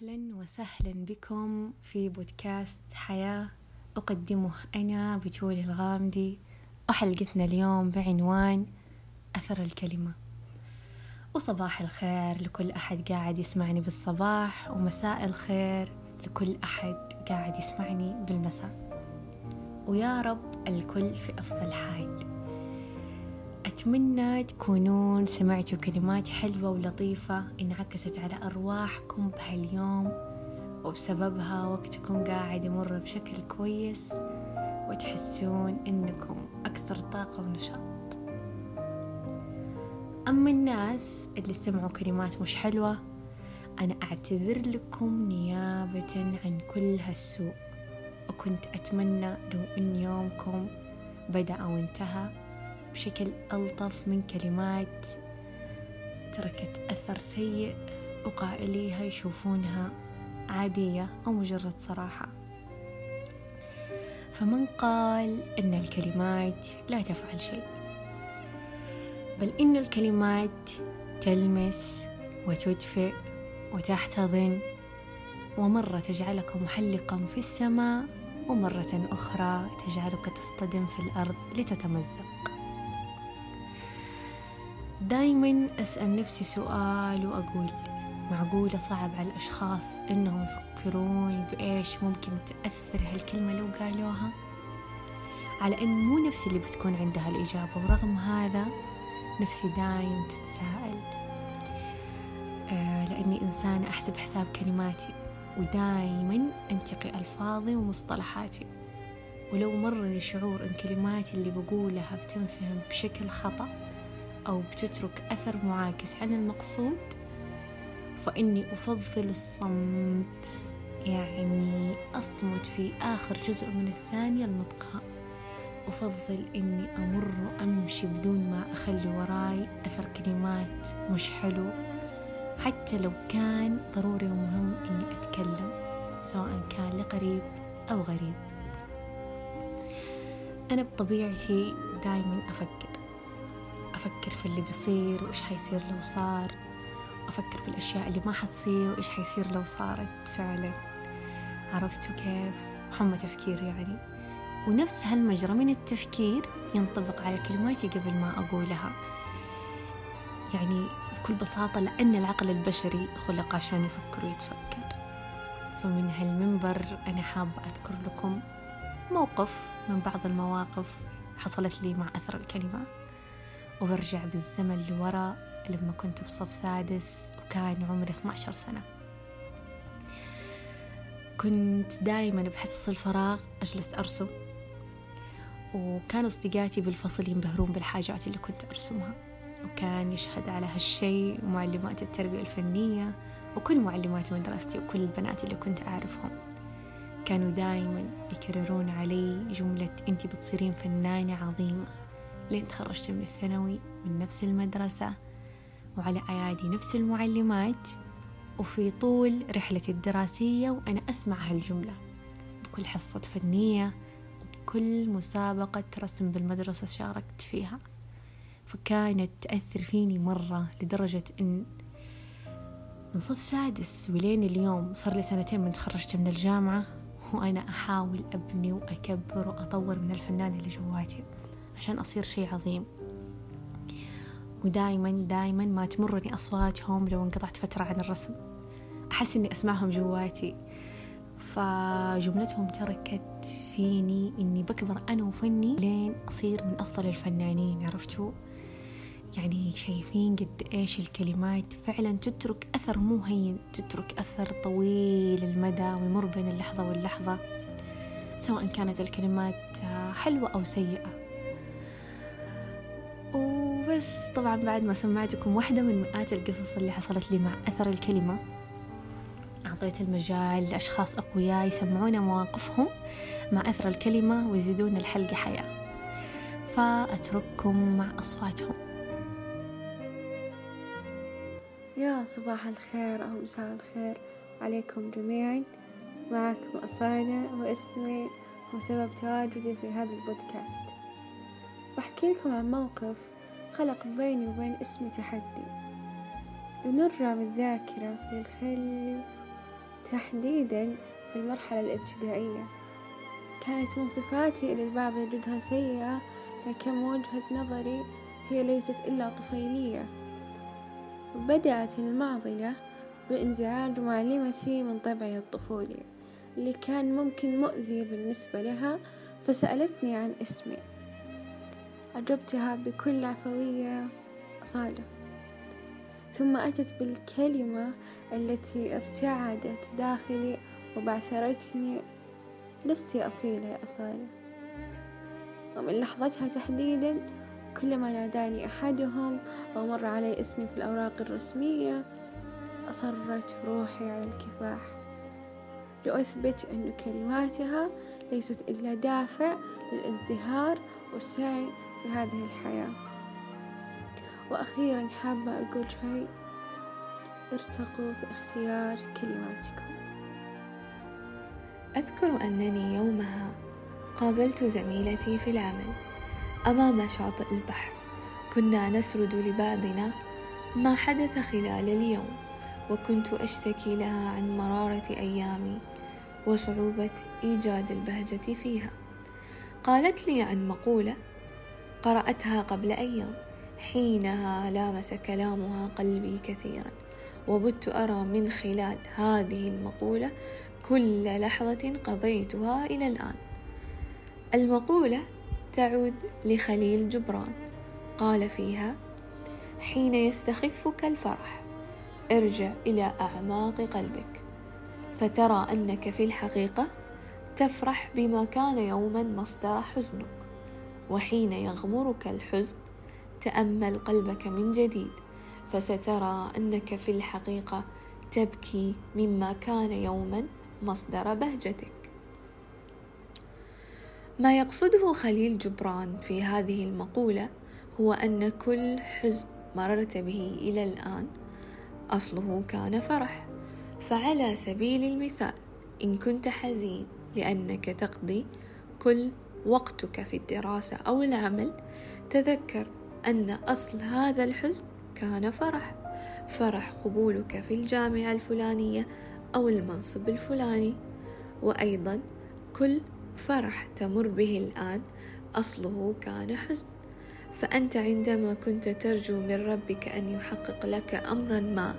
أهلا وسهلا بكم في بودكاست حياة أقدمه أنا بتول الغامدي. وحلقتنا اليوم بعنوان أثر الكلمة. وصباح الخير لكل أحد قاعد يسمعني بالصباح ومساء الخير لكل أحد قاعد يسمعني بالمساء. ويا رب الكل في أفضل حال. أتمنى تكونون سمعتوا كلمات حلوة ولطيفة. انعكست على أرواحكم بهاليوم وبسببها وقتكم قاعد يمر بشكل كويس وتحسون إنكم أكثر طاقة ونشاط. أما الناس اللي سمعوا كلمات مش حلوة أنا أعتذر لكم نيابة عن كل هالسوء. وكنت أتمنى لو إن يومكم بدأ أو انتهى بشكل ألطف من كلمات تركت أثر سيء وقائليها يشوفونها عادية أو مجرد صراحة. فمن قال إن الكلمات لا تفعل شيء بل إن الكلمات تلمس وتدفئ وتحتضن ومرة تجعلك محلقا في السماء ومرة أخرى تجعلك تصطدم في الأرض لتتمزق. دايما أسأل نفسي سؤال وأقول معقولة صعب على الأشخاص إنهم يفكرون بإيش ممكن تأثر هالكلمة لو قالوها؟ على إن مو نفسي اللي بتكون عندها الإجابة ورغم هذا نفسي دايم تتساءل. آه لأني إنسانة أحسب حساب كلماتي ودايما أنتقي ألفاظي ومصطلحاتي. ولو مرني شعور إن كلماتي اللي بقولها بتنفهم بشكل خطأ أو بتترك أثر معاكس. عن المقصود فإني أفضل الصمت. يعني أصمت في آخر جزء من الثانية المطقة. أفضل إني أمر وأمشي بدون ما أخلي وراي أثر كلمات مش حلو. حتى لو كان ضروري ومهم إني أتكلم سواء كان لقريب أو غريب. أنا بطبيعتي دايما أفكر أفكر في اللي بيصير وإيش حيصير لو صار. أفكر في الأشياء اللي ما حتصير وإيش حيصير لو صارت فعلا. عرفتوا كيف؟ حمى تفكير يعني. ونفس هالمجرى من التفكير ينطبق على كلماتي قبل ما أقولها. يعني بكل بساطة لأن العقل البشري خلق عشان يفكر ويتفكر. فمن هالمنبر أنا حابة أذكر لكم موقف من بعض المواقف حصلت لي مع أثر الكلمة. وبرجع بالزمن لورا لما كنت بصف سادس وكان عمري 12 سنة. كنت دايما بحصص الفراغ أجلس أرسم وكانوا أصدقائي بالفصل ينبهرون بالحاجات اللي كنت أرسمها وكان يشهد على هالشيء معلمات التربية الفنية وكل معلمات مدرستي وكل البنات اللي كنت أعرفهم. كانوا دايما يكررون علي جملة أنت بتصيرين فنانة عظيمة لين تخرجت من الثانوي من نفس المدرسة وعلى أيادي نفس المعلمات وفي طول رحلتي الدراسية وأنا أسمع هالجملة بكل حصة فنية وبكل مسابقة رسم بالمدرسة شاركت فيها. فكانت تأثر فيني مرة لدرجة إن من صف سادس ولين اليوم صار لي سنتين من تخرجت من الجامعة وأنا أحاول أبني وأكبر وأطور من الفنان اللي جواتي. عشان أصير شيء عظيم. ودايما دايما ما تمرني أصواتهم لو انقطعت فترة عن الرسم. أحس إني أسمعهم جواتي. فجملتهم تركت فيني إني بكبر أنا وفني لين أصير من أفضل الفنانين عرفتوا؟ يعني شايفين قد إيش الكلمات فعلا تترك أثر مو هين تترك أثر طويل المدى ويمر بين اللحظة واللحظة. سواء كانت الكلمات حلوة أو سيئة. وبس. طبعا بعد ما سمعتكم واحدة من مئات القصص اللي حصلت لي مع أثر الكلمة أعطيت المجال لأشخاص أقوياء يسمعون مواقفهم مع أثر الكلمة ويزيدون الحلقة حياة. فأترككم مع أصواتهم. يا صباح الخير أو مساء الخير عليكم جميعا. معكم أصالة واسمي وسبب تواجدي في هذا البودكاست. بحكي لكم عن موقف خلق بيني وبين اسمي تحدي. لنرجع بالذاكرة للخلف تحديدا في المرحلة الابتدائية. كانت من صفاتي اللي البعض يجدها سيئة لكن من وجهة نظري هي ليست إلا طفيلية. بدأت المعضلة بإنزعاج معلمتي من طبعي الطفولي اللي كان ممكن مؤذي بالنسبة لها فسألتني عن اسمي. أجبتها بكل عفوية أصالة ثم أتت بالكلمة التي ابتعدت داخلي وبعثرتني لست أصيلة يا أصالة ومن لحظتها تحديدا كلما ناداني أحدهم أو مر علي اسمي في الأوراق الرسمية أصرت روحي على الكفاح. لأثبت أن كلماتها ليست إلا دافع للازدهار والسعي في هذه الحياة. وأخيرا حابة أقول شيء. ارتقوا في اختيار كلماتكم. أذكر أنني يومها قابلت زميلتي في العمل أمام شاطئ البحر. كنا نسرد لبعضنا ما حدث خلال اليوم وكنت أشتكي لها عن مرارة أيامي وصعوبة إيجاد البهجة فيها. قالت لي عن مقولة قرأتها قبل أيام حينها لامس كلامها قلبي كثيرا وبت أرى من خلال هذه المقولة كل لحظة قضيتها إلى الآن. المقولة تعود لخليل جبران. قال فيها حين يستخفك الفرح ارجع إلى أعماق قلبك فترى أنك في الحقيقة تفرح بما كان يوما مصدر حزنك. وحين يغمرك الحزن تأمل قلبك من جديد فسترى أنك في الحقيقة تبكي مما كان يوما مصدر بهجتك. ما يقصده خليل جبران في هذه المقولة هو أن كل حزن مررت به إلى الآن أصله كان فرح. فعلى سبيل المثال إن كنت حزين لأنك تقضي كل وقتك في الدراسة أو العمل تذكر أن أصل هذا الحزن كان فرح. فرح قبولك في الجامعة الفلانية أو المنصب الفلاني. وأيضا كل فرح تمر به الآن أصله كان حزن. فأنت عندما كنت ترجو من ربك أن يحقق لك أمرا ما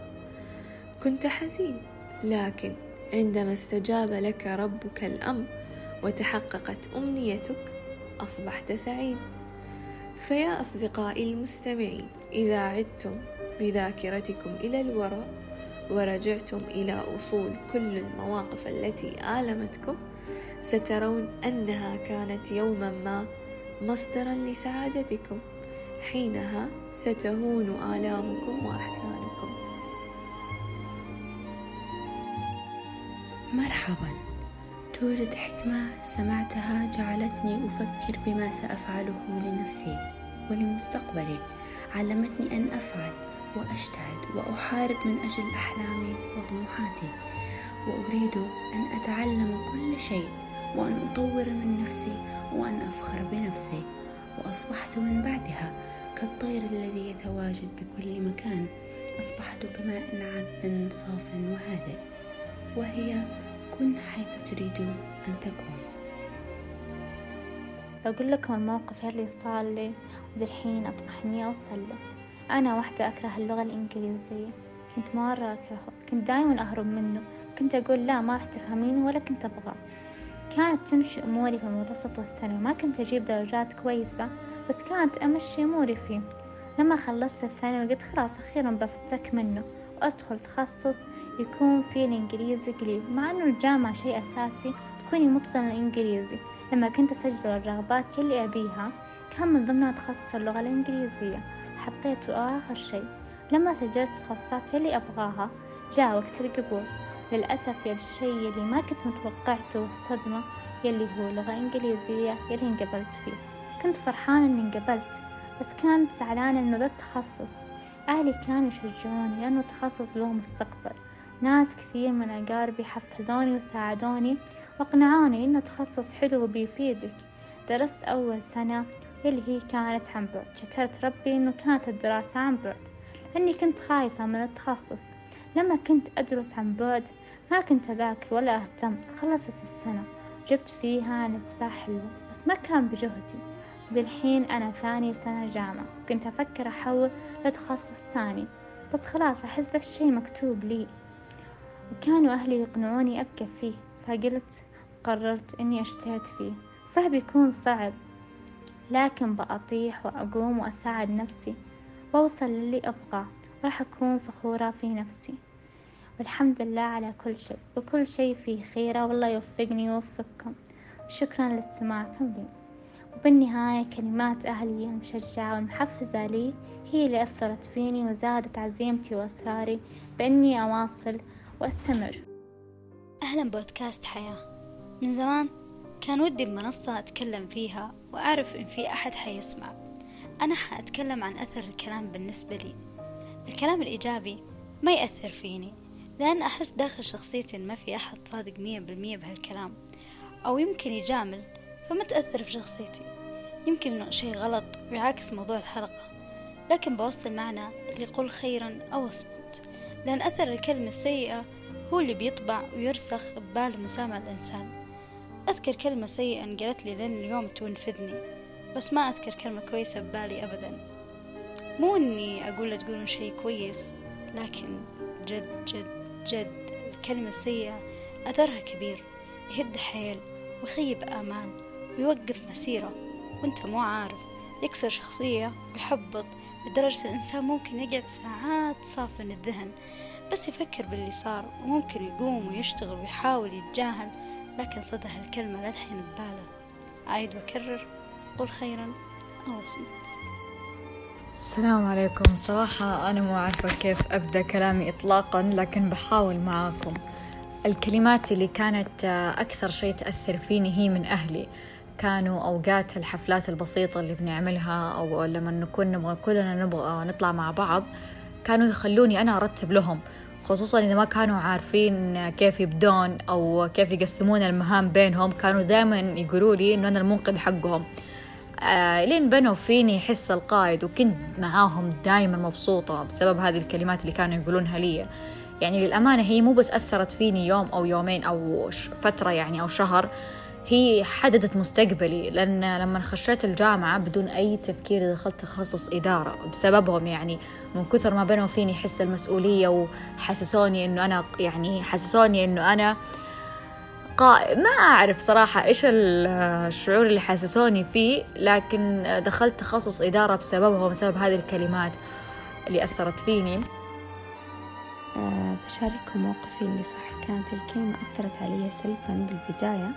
كنت حزين. لكن عندما استجاب لك ربك الأمر وتحققت أمنيتك أصبحت سعيد. فيا أصدقائي المستمعين إذا عدتم بذاكرتكم إلى الوراء ورجعتم إلى أصول كل المواقف التي آلمتكم سترون أنها كانت يوما ما مصدرا لسعادتكم. حينها ستهون آلامكم وأحزانكم. مرحبا. توجد حكمة سمعتها جعلتني أفكر بما سأفعله لنفسي ولمستقبلي. علمتني أن أفعل وأجتهد وأحارب من أجل أحلامي وطموحاتي. وأريد أن أتعلم كل شيء وأن أطور من نفسي وأن أفخر بنفسي. وأصبحت من بعدها كالطير الذي يتواجد بكل مكان. أصبحت كماء عذب صاف وهادئ. وهي كن حيث تريد أن تكون. أقول لكم الموقف اللي صار لي؟ وذي الحين أطمح إني أوصل له. أنا واحدة أكره اللغة الإنجليزية. كنت مرة أكرهه كنت دايما أهرب منه. كنت أقول لا ما راح تفهميني ولا كنت أبغى. كانت تمشي أموري في المتوسط والثانوي. ما كنت أجيب درجات كويسة بس كانت أمشي أموري فيه. لما خلصت الثانوي قلت خلاص أخيرا بفتك منه. وأدخل تخصص يكون فيه الإنجليزي قليل مع إنه الجامعة شيء أساسي تكوني متقنة الإنجليزي. لما كنت أسجل الرغبات يلي أبيها كان من ضمنها تخصص اللغة الإنجليزية. حطيته آخر شيء لما سجلت تخصصات يلي أبغاها جاء وقت القبول. للأسف الشيء اللي ما كنت متوقعته صدمة يلي هو لغة إنجليزية يلي انقبلت فيه. كنت فرحانة إني انقبلت بس كانت زعلانة إنه ذا التخصص. أهلي كانوا يشجعوني لأنه تخصص له مستقبل. ناس كثير من أقاربي حفزوني وساعدوني وأقنعوني إنه تخصص حلو وبيفيدك درست أول سنة اللي هي كانت عن بعد. شكرت ربي إنه كانت الدراسة عن بعد. لأني كنت خايفة من التخصص. لما كنت أدرس عن بعد ما كنت أذاكر ولا أهتم. خلصت السنة. جبت فيها نسبة حلوة بس ما كان بجهدي. للحين أنا ثاني سنة جامعة. كنت أفكر أحول لتخصص ثاني. بس خلاص أحس ذا الشي مكتوب لي. وكانوا أهلي يقنعوني أبقى فيه فقلت قررت إني أجتهد فيه. صح بيكون صعب لكن بأطيح وأقوم وأساعد نفسي وأوصل للي أبغاه وراح أكون فخورة في نفسي. والحمد لله على كل شيء وكل شيء فيه خيرة والله يوفقني ويوفقكم. شكرا لاستماعكم لي وبالنهاية كلمات أهلي المشجعة والمحفزة لي هي اللي أثرت فيني وزادت عزيمتي وإصراري بإني أواصل وأستمر. أهلا بودكاست حياة. من زمان كان ودي بمنصة أتكلم فيها وأعرف إن في أحد حيسمع. أنا حأتكلم عن أثر الكلام بالنسبة لي. الكلام الإيجابي ما يأثر فيني لأن أحس داخل شخصيتي إن ما في أحد صادق مية بالمية بهالكلام. أو يمكن يجامل فما تأثر في شخصيتي. يمكن إنه شي غلط ويعاكس موضوع الحلقة لكن بوصل معنى اللي يقول خيرا أو اصمت لأن أثر الكلمة السيئة هو اللي بيطبع ويرسخ ببال مسامع الإنسان. أذكر كلمة سيئة انقالت لي لين اليوم تنفذني بس ما أذكر كلمة كويسة ببالي أبدا. مو إني أقول تقولون شي كويس لكن جد جد جد الكلمة السيئة أثرها كبير يهد حيل ويخيب آمال ويوقف مسيرة. وأنت مو عارف يكسر شخصية ويحبط لدرجة الإنسان ممكن يقعد ساعات صافن الذهن بس يفكر باللي صار وممكن يقوم ويشتغل ويحاول يتجاهل لكن صدى هالكلمة للحين بباله. أعيد وأكرر قل خيرا أو أصمت. السلام عليكم. صراحة أنا مو عارفة كيف أبدأ كلامي إطلاقا لكن بحاول معاكم. الكلمات اللي كانت أكثر شيء تأثر فيني هي من أهلي. كانوا أوقات الحفلات البسيطة اللي بنعملها أو لما نكون نبغى كلنا نبغى نطلع مع بعض كانوا يخلوني أنا أرتب لهم خصوصا إذا ما كانوا عارفين كيف يبدون أو كيف يقسمون المهام بينهم كانوا دائما يقولوا لي إنه أنا المنقذ حقهم. آه لين بنوا فيني حس القائد وكنت معاهم دايما مبسوطة بسبب هذه الكلمات اللي كانوا يقولونها لي. يعني للأمانة هي مو بس أثرت فيني يوم أو يومين أو فترة يعني أو شهر هي حددت مستقبلي لأن لما خشيت الجامعة بدون أي تفكير دخلت تخصص إدارة. بسببهم يعني من كثر ما بنوا فيني حس المسؤولية وحسسوني إنه أنا يعني حسسوني إنه أنا. ما أعرف صراحة إيش الشعور اللي حسسوني فيه لكن دخلت تخصص إدارة بسببهم بسبب هذه الكلمات اللي أثرت فيني. أه بشارككم موقفي اللي صح. كانت الكلمة أثرت علي سلبا بالبداية.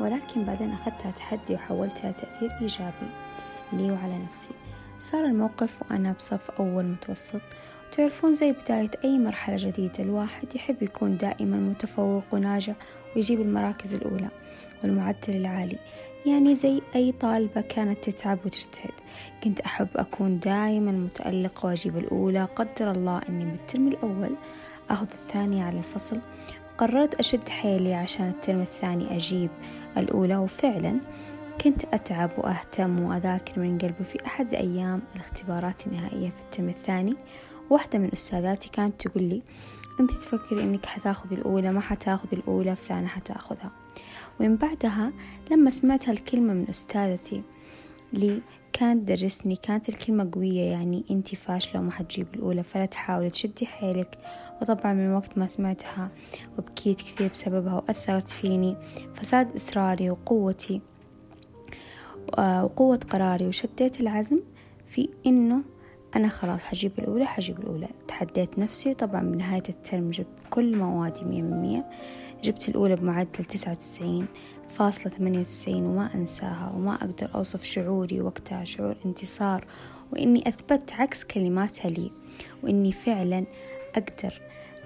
ولكن بعدين أخذتها تحدي وحولتها تأثير إيجابي لي وعلى نفسي. صار الموقف وأنا بصف أول متوسط. تعرفون زي بداية أي مرحلة جديدة الواحد يحب يكون دائما متفوق وناجح ويجيب المراكز الأولى والمعدل العالي. يعني زي أي طالبة كانت تتعب وتجتهد. كنت أحب أكون دائما متألقة وأجيب الأولى. قدر الله أني بالترم الأول أخذ الثانية على الفصل. قررت أشد حيلي عشان الترم الثاني أجيب الأولى وفعلا كنت أتعب وأهتم وأذاكر من قلبي في أحد أيام الاختبارات النهائية في الترم الثاني. واحدة من أستاذاتي كانت تقول لي أنت تفكري أنك حتاخذي الأولى ما حتاخذي الأولى فلانة حتاخذها. ومن بعدها لما سمعت هالكلمة من أستاذتي لي كانت درسني كانت الكلمة قوية يعني أنت فاشلة وما حتجيب الأولى فلا تحاولي تشدي حيلك. وطبعا من وقت ما سمعتها وبكيت كثير بسببها وأثرت فيني. فساد إصراري وقوتي وقوة قراري. وشديت العزم في إنه أنا خلاص حجيب الأولى حجيب الأولى. تحديت نفسي طبعا بنهاية الترم جبت كل موادي مية مية. جبت الأولى بمعدل تسعة وتسعين فاصلة ثمانية وتسعين وما أنساها وما أقدر أوصف شعوري وقتها شعور انتصار وإني أثبت عكس كلماتها لي وإني فعلا أقدر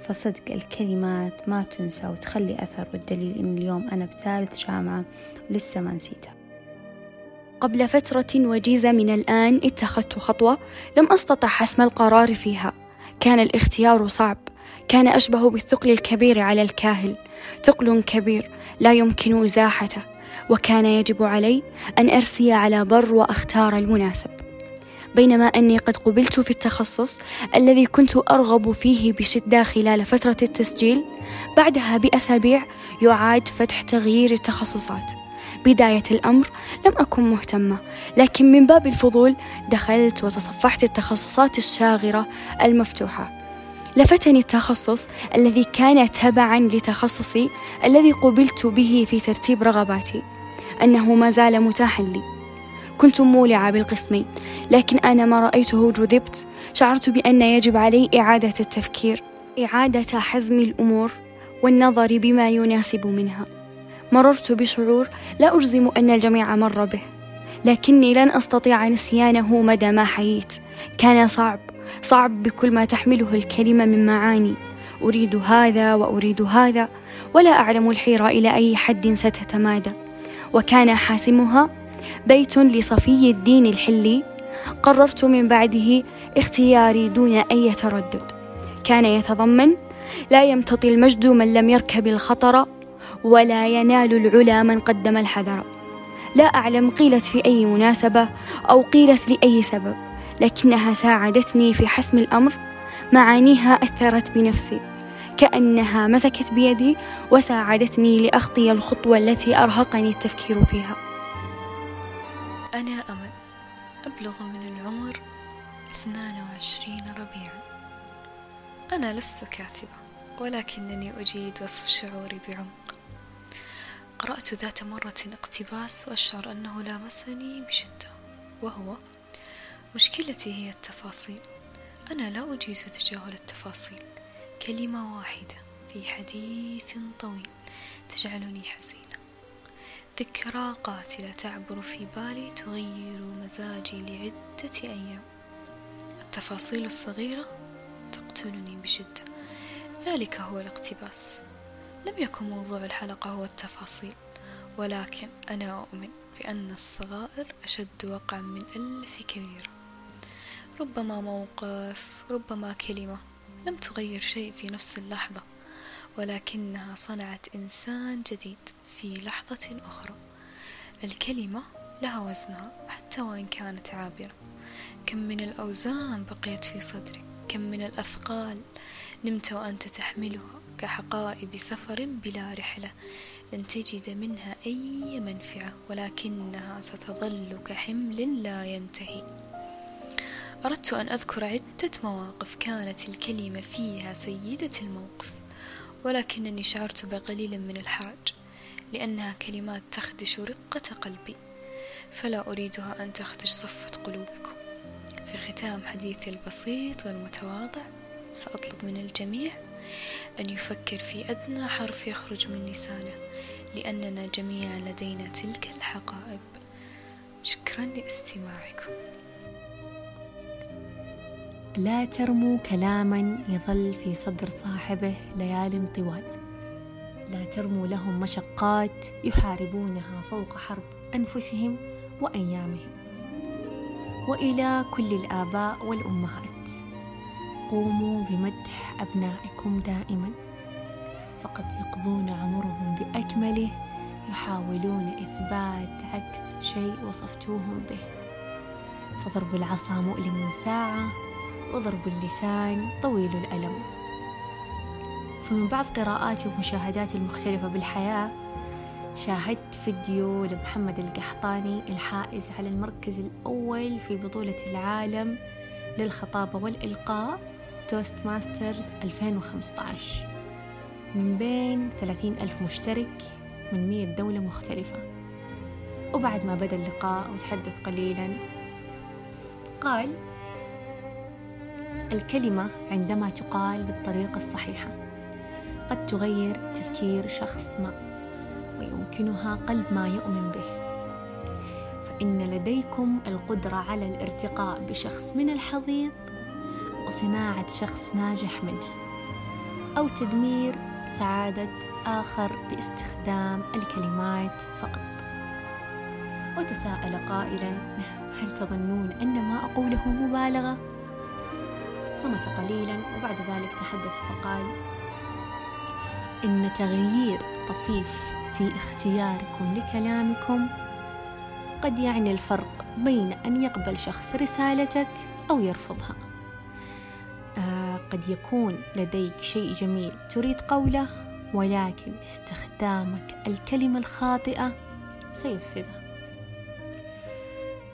فصدق الكلمات ما تنسى وتخلي أثر والدليل إن اليوم أنا بثالث جامعة ولسه ما نسيتها. قبل فترة وجيزة من الآن اتخذت خطوة لم أستطع حسم القرار فيها. كان الاختيار صعب. كان أشبه بالثقل الكبير على الكاهل. ثقل كبير لا يمكن إزاحته وكان يجب علي أن أرسي على بر وأختار المناسب. بينما أني قد قبلت في التخصص الذي كنت أرغب فيه بشدة خلال فترة التسجيل بعدها بأسابيع يعاد فتح تغيير التخصصات. بداية الأمر لم أكن مهتمة لكن من باب الفضول دخلت وتصفحت التخصصات الشاغرة المفتوحة. لفتني التخصص الذي كان تبعا لتخصصي الذي قبلت به في ترتيب رغباتي. أنه ما زال متاحا لي. كنت مولعة بالقسمين لكن أنا ما رأيته جذبت. شعرت بأن يجب علي إعادة التفكير إعادة حزم الأمور والنظر بما يناسب منها. مررت بشعور لا أجزم أن الجميع مر به لكني لن أستطيع نسيانه مدى ما حييت. كان صعب صعب بكل ما تحمله الكلمة من معاني. أريد هذا وأريد هذا ولا أعلم الحيرة إلى أي حد ستتمادى. وكان حاسمها بيت لصفي الدين الحلي. قررت من بعده اختياري دون أي تردد. كان يتضمن لا يمتطي المجد من لم يركب الخطر ولا ينال العلا من قدم الحذر. لا أعلم قيلت في أي مناسبة أو قيلت لأي سبب. لكنها ساعدتني في حسم الأمر. معانيها أثرت بنفسي. كأنها مسكت بيدي وساعدتني لأخطي الخطوة التي أرهقني التفكير فيها. أنا أمل. أبلغ من العمر اثنان وعشرين ربيعا. أنا لست كاتبة ولكنني أجيد وصف شعوري بعمق. قرأت ذات مرة اقتباس وأشعر أنه لامسني بشدة وهو مشكلتي هي التفاصيل. أنا لا أجيز تجاهل التفاصيل. كلمة واحدة في حديث طويل تجعلني حزينة. ذكرى قاتلة تعبر في بالي تغير مزاجي لعدة أيام. التفاصيل الصغيرة تقتلني بشدة. ذلك هو الاقتباس. لم يكن موضوع الحلقة هو التفاصيل ولكن أنا أؤمن بأن الصغائر أشد وقعا من ألف كبيرة. ربما موقف ربما كلمة. لم تغير شيء في نفس اللحظة ولكنها صنعت إنسان جديد في لحظة أخرى. الكلمة لها وزنها حتى وإن كانت عابرة. كم من الأوزان بقيت في صدرك كم من الأثقال نمت وأنت تحملها كحقائب سفر بلا رحلة. لن تجد منها أي منفعة ولكنها ستظل كحمل لا ينتهي. أردت أن أذكر عدة مواقف كانت الكلمة فيها سيدة الموقف ولكنني شعرت بقليل من الحرج لأنها كلمات تخدش رقة قلبي فلا أريدها أن تخدش صفة قلوبكم. في ختام حديثي البسيط والمتواضع سأطلب من الجميع أن يفكر في أدنى حرف يخرج من لسانه لأننا جميعا لدينا تلك الحقائب. شكرا لاستماعكم. لا ترموا كلاما يظل في صدر صاحبه ليال طوال. لا ترموا لهم مشقات يحاربونها فوق حرب أنفسهم وأيامهم. وإلى كل الآباء والأمهات. قوموا بمدح أبنائكم دائما. فقد يقضون عمرهم بأكمله يحاولون إثبات عكس شيء وصفتوهم به. فضرب العصا مؤلم ساعة وضرب اللسان طويل الألم. فمن بعض قراءاتي ومشاهداتي المختلفة بالحياة شاهدت فيديو لمحمد القحطاني الحائز على المركز الأول في بطولة العالم للخطابة والإلقاء Toastmasters 2015 من بين 30 ألف مشترك من 100 دولة مختلفة. وبعد ما بدأ اللقاء وتحدث قليلا قال الكلمة عندما تقال بالطريقة الصحيحة. قد تغير تفكير شخص ما ويمكنها قلب ما يؤمن به. فإن لديكم القدرة على الارتقاء بشخص من الحضيض وصناعة شخص ناجح منه أو تدمير سعادة آخر باستخدام الكلمات فقط. وتساءل قائلا هل تظنون أن ما أقوله مبالغة؟ صمت قليلا وبعد ذلك تحدث فقال إن تغيير طفيف في اختياركم لكلامكم قد يعني الفرق بين أن يقبل شخص رسالتك أو يرفضها. آه قد يكون لديك شيء جميل تريد قوله ولكن استخدامك الكلمة الخاطئة سيفسده.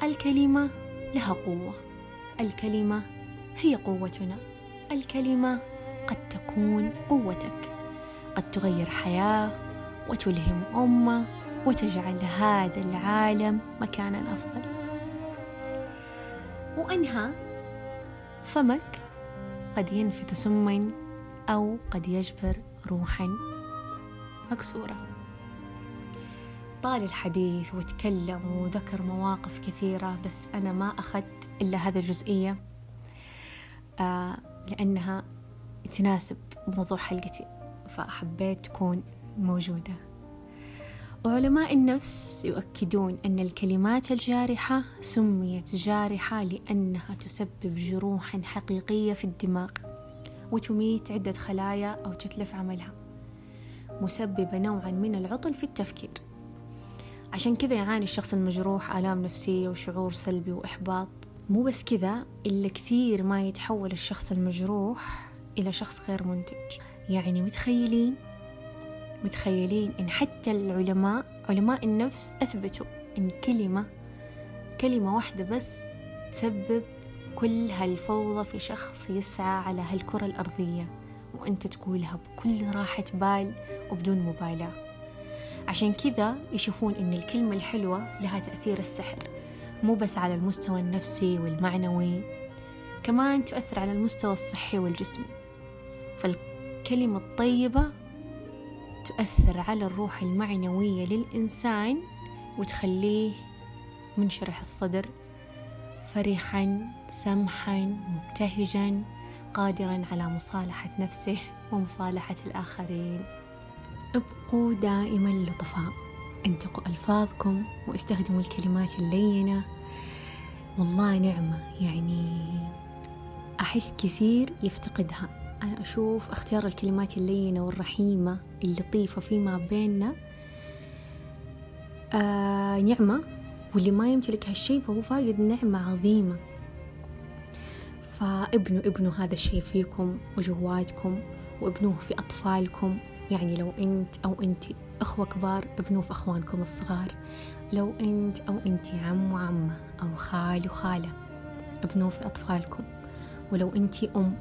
الكلمة لها قوة الكلمة هي قوتنا. الكلمة قد تكون قوتك. قد تغير حياة وتلهم أمة وتجعل هذا العالم مكانا أفضل. وأنها فمك قد ينفث سما أو قد يجبر روحا مكسورة. طال الحديث وتكلم وذكر مواقف كثيرة بس أنا ما أخذت إلا هذه الجزئية. آه لأنها تناسب موضوع حلقتي فحبيت تكون موجودة. وعلماء النفس يؤكدون أن الكلمات الجارحة سميت جارحة لأنها تسبب جروحا حقيقية في الدماغ وتميت عدة خلايا أو تتلف عملها مسببة نوعا من العطل في التفكير. عشان كذا يعاني الشخص المجروح آلام نفسية وشعور سلبي وإحباط. مو بس كذا إلا كثير ما يتحول الشخص المجروح إلى شخص غير منتج. يعني متخيلين؟ متخيلين إن حتى العلماء علماء النفس أثبتوا إن كلمة كلمة واحدة بس تسبب كل هالفوضى في شخص يسعى على هالكرة الأرضية. وأنت تقولها بكل راحة بال وبدون مبالاة. عشان كذا يشوفون إن الكلمة الحلوة لها تأثير السحر. مو بس على المستوى النفسي والمعنوي كمان تؤثر على المستوى الصحي والجسمي. فالكلمة الطيبة تؤثر على الروح المعنوية للإنسان وتخليه منشرح الصدر فرحا سمحا مبتهجا قادرا على مصالحة نفسه ومصالحة الآخرين. ابقوا دائما لطفاء. انتقوا ألفاظكم واستخدموا الكلمات اللينة. والله نعمة يعني أحس كثير يفتقدها. أنا أشوف اختيار الكلمات اللينة والرحيمة اللطيفة فيما بيننا آه نعمة. واللي ما يمتلك هالشي فهو فاقد نعمة عظيمة. فابنوا ابنوا هذا الشيء فيكم وجواتكم وابنوه في أطفالكم. يعني لو أنت أو أنت أخوة كبار ابنوه في أخوانكم الصغار لو أنت أو أنت عم وعمة أو خال وخالة ابنوه في أطفالكم ولو أنت أم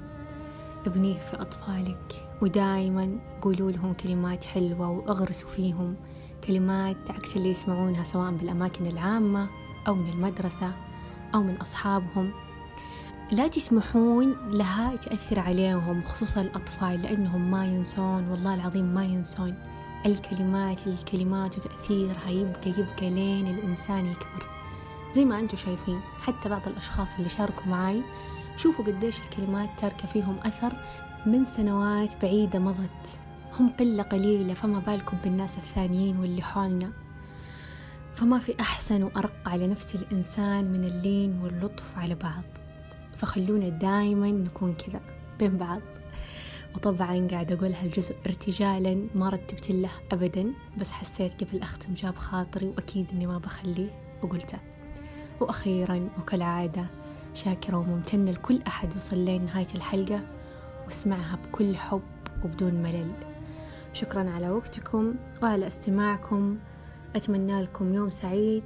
ابنيه في أطفالك ودائما قولوا لهم كلمات حلوة وأغرسوا فيهم كلمات عكس اللي يسمعونها سواء بالأماكن العامة أو من المدرسة أو من أصحابهم. لا تسمحون لها تأثر عليهم خصوصا الأطفال لأنهم ما ينسون والله العظيم ما ينسون. الكلمات الكلمات وتأثيرها يبقى يبقى لين الإنسان يكبر. زي ما أنتم شايفين حتى بعض الأشخاص اللي شاركوا معاي شوفوا قديش الكلمات تاركة فيهم أثر من سنوات بعيدة مضت. هم قلة قليلة فما بالكم بالناس الثانيين واللي حولنا. فما في أحسن وأرق على نفس الإنسان من اللين واللطف على بعض. فخلونا دايما نكون كذا بين بعض. وطبعا قاعد أقول هالجزء ارتجالا ما رتبت له أبدا بس حسيت قبل أختم جاب خاطري وأكيد إني ما بخليه وقلته. وأخيرا وكالعادة شاكرة وممتنة لكل أحد وصل لين نهاية الحلقة واسمعها بكل حب وبدون ملل. شكرا على وقتكم وعلى استماعكم. أتمنى لكم يوم سعيد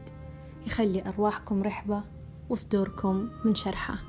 يخلي أرواحكم رحبة وصدوركم من شرحه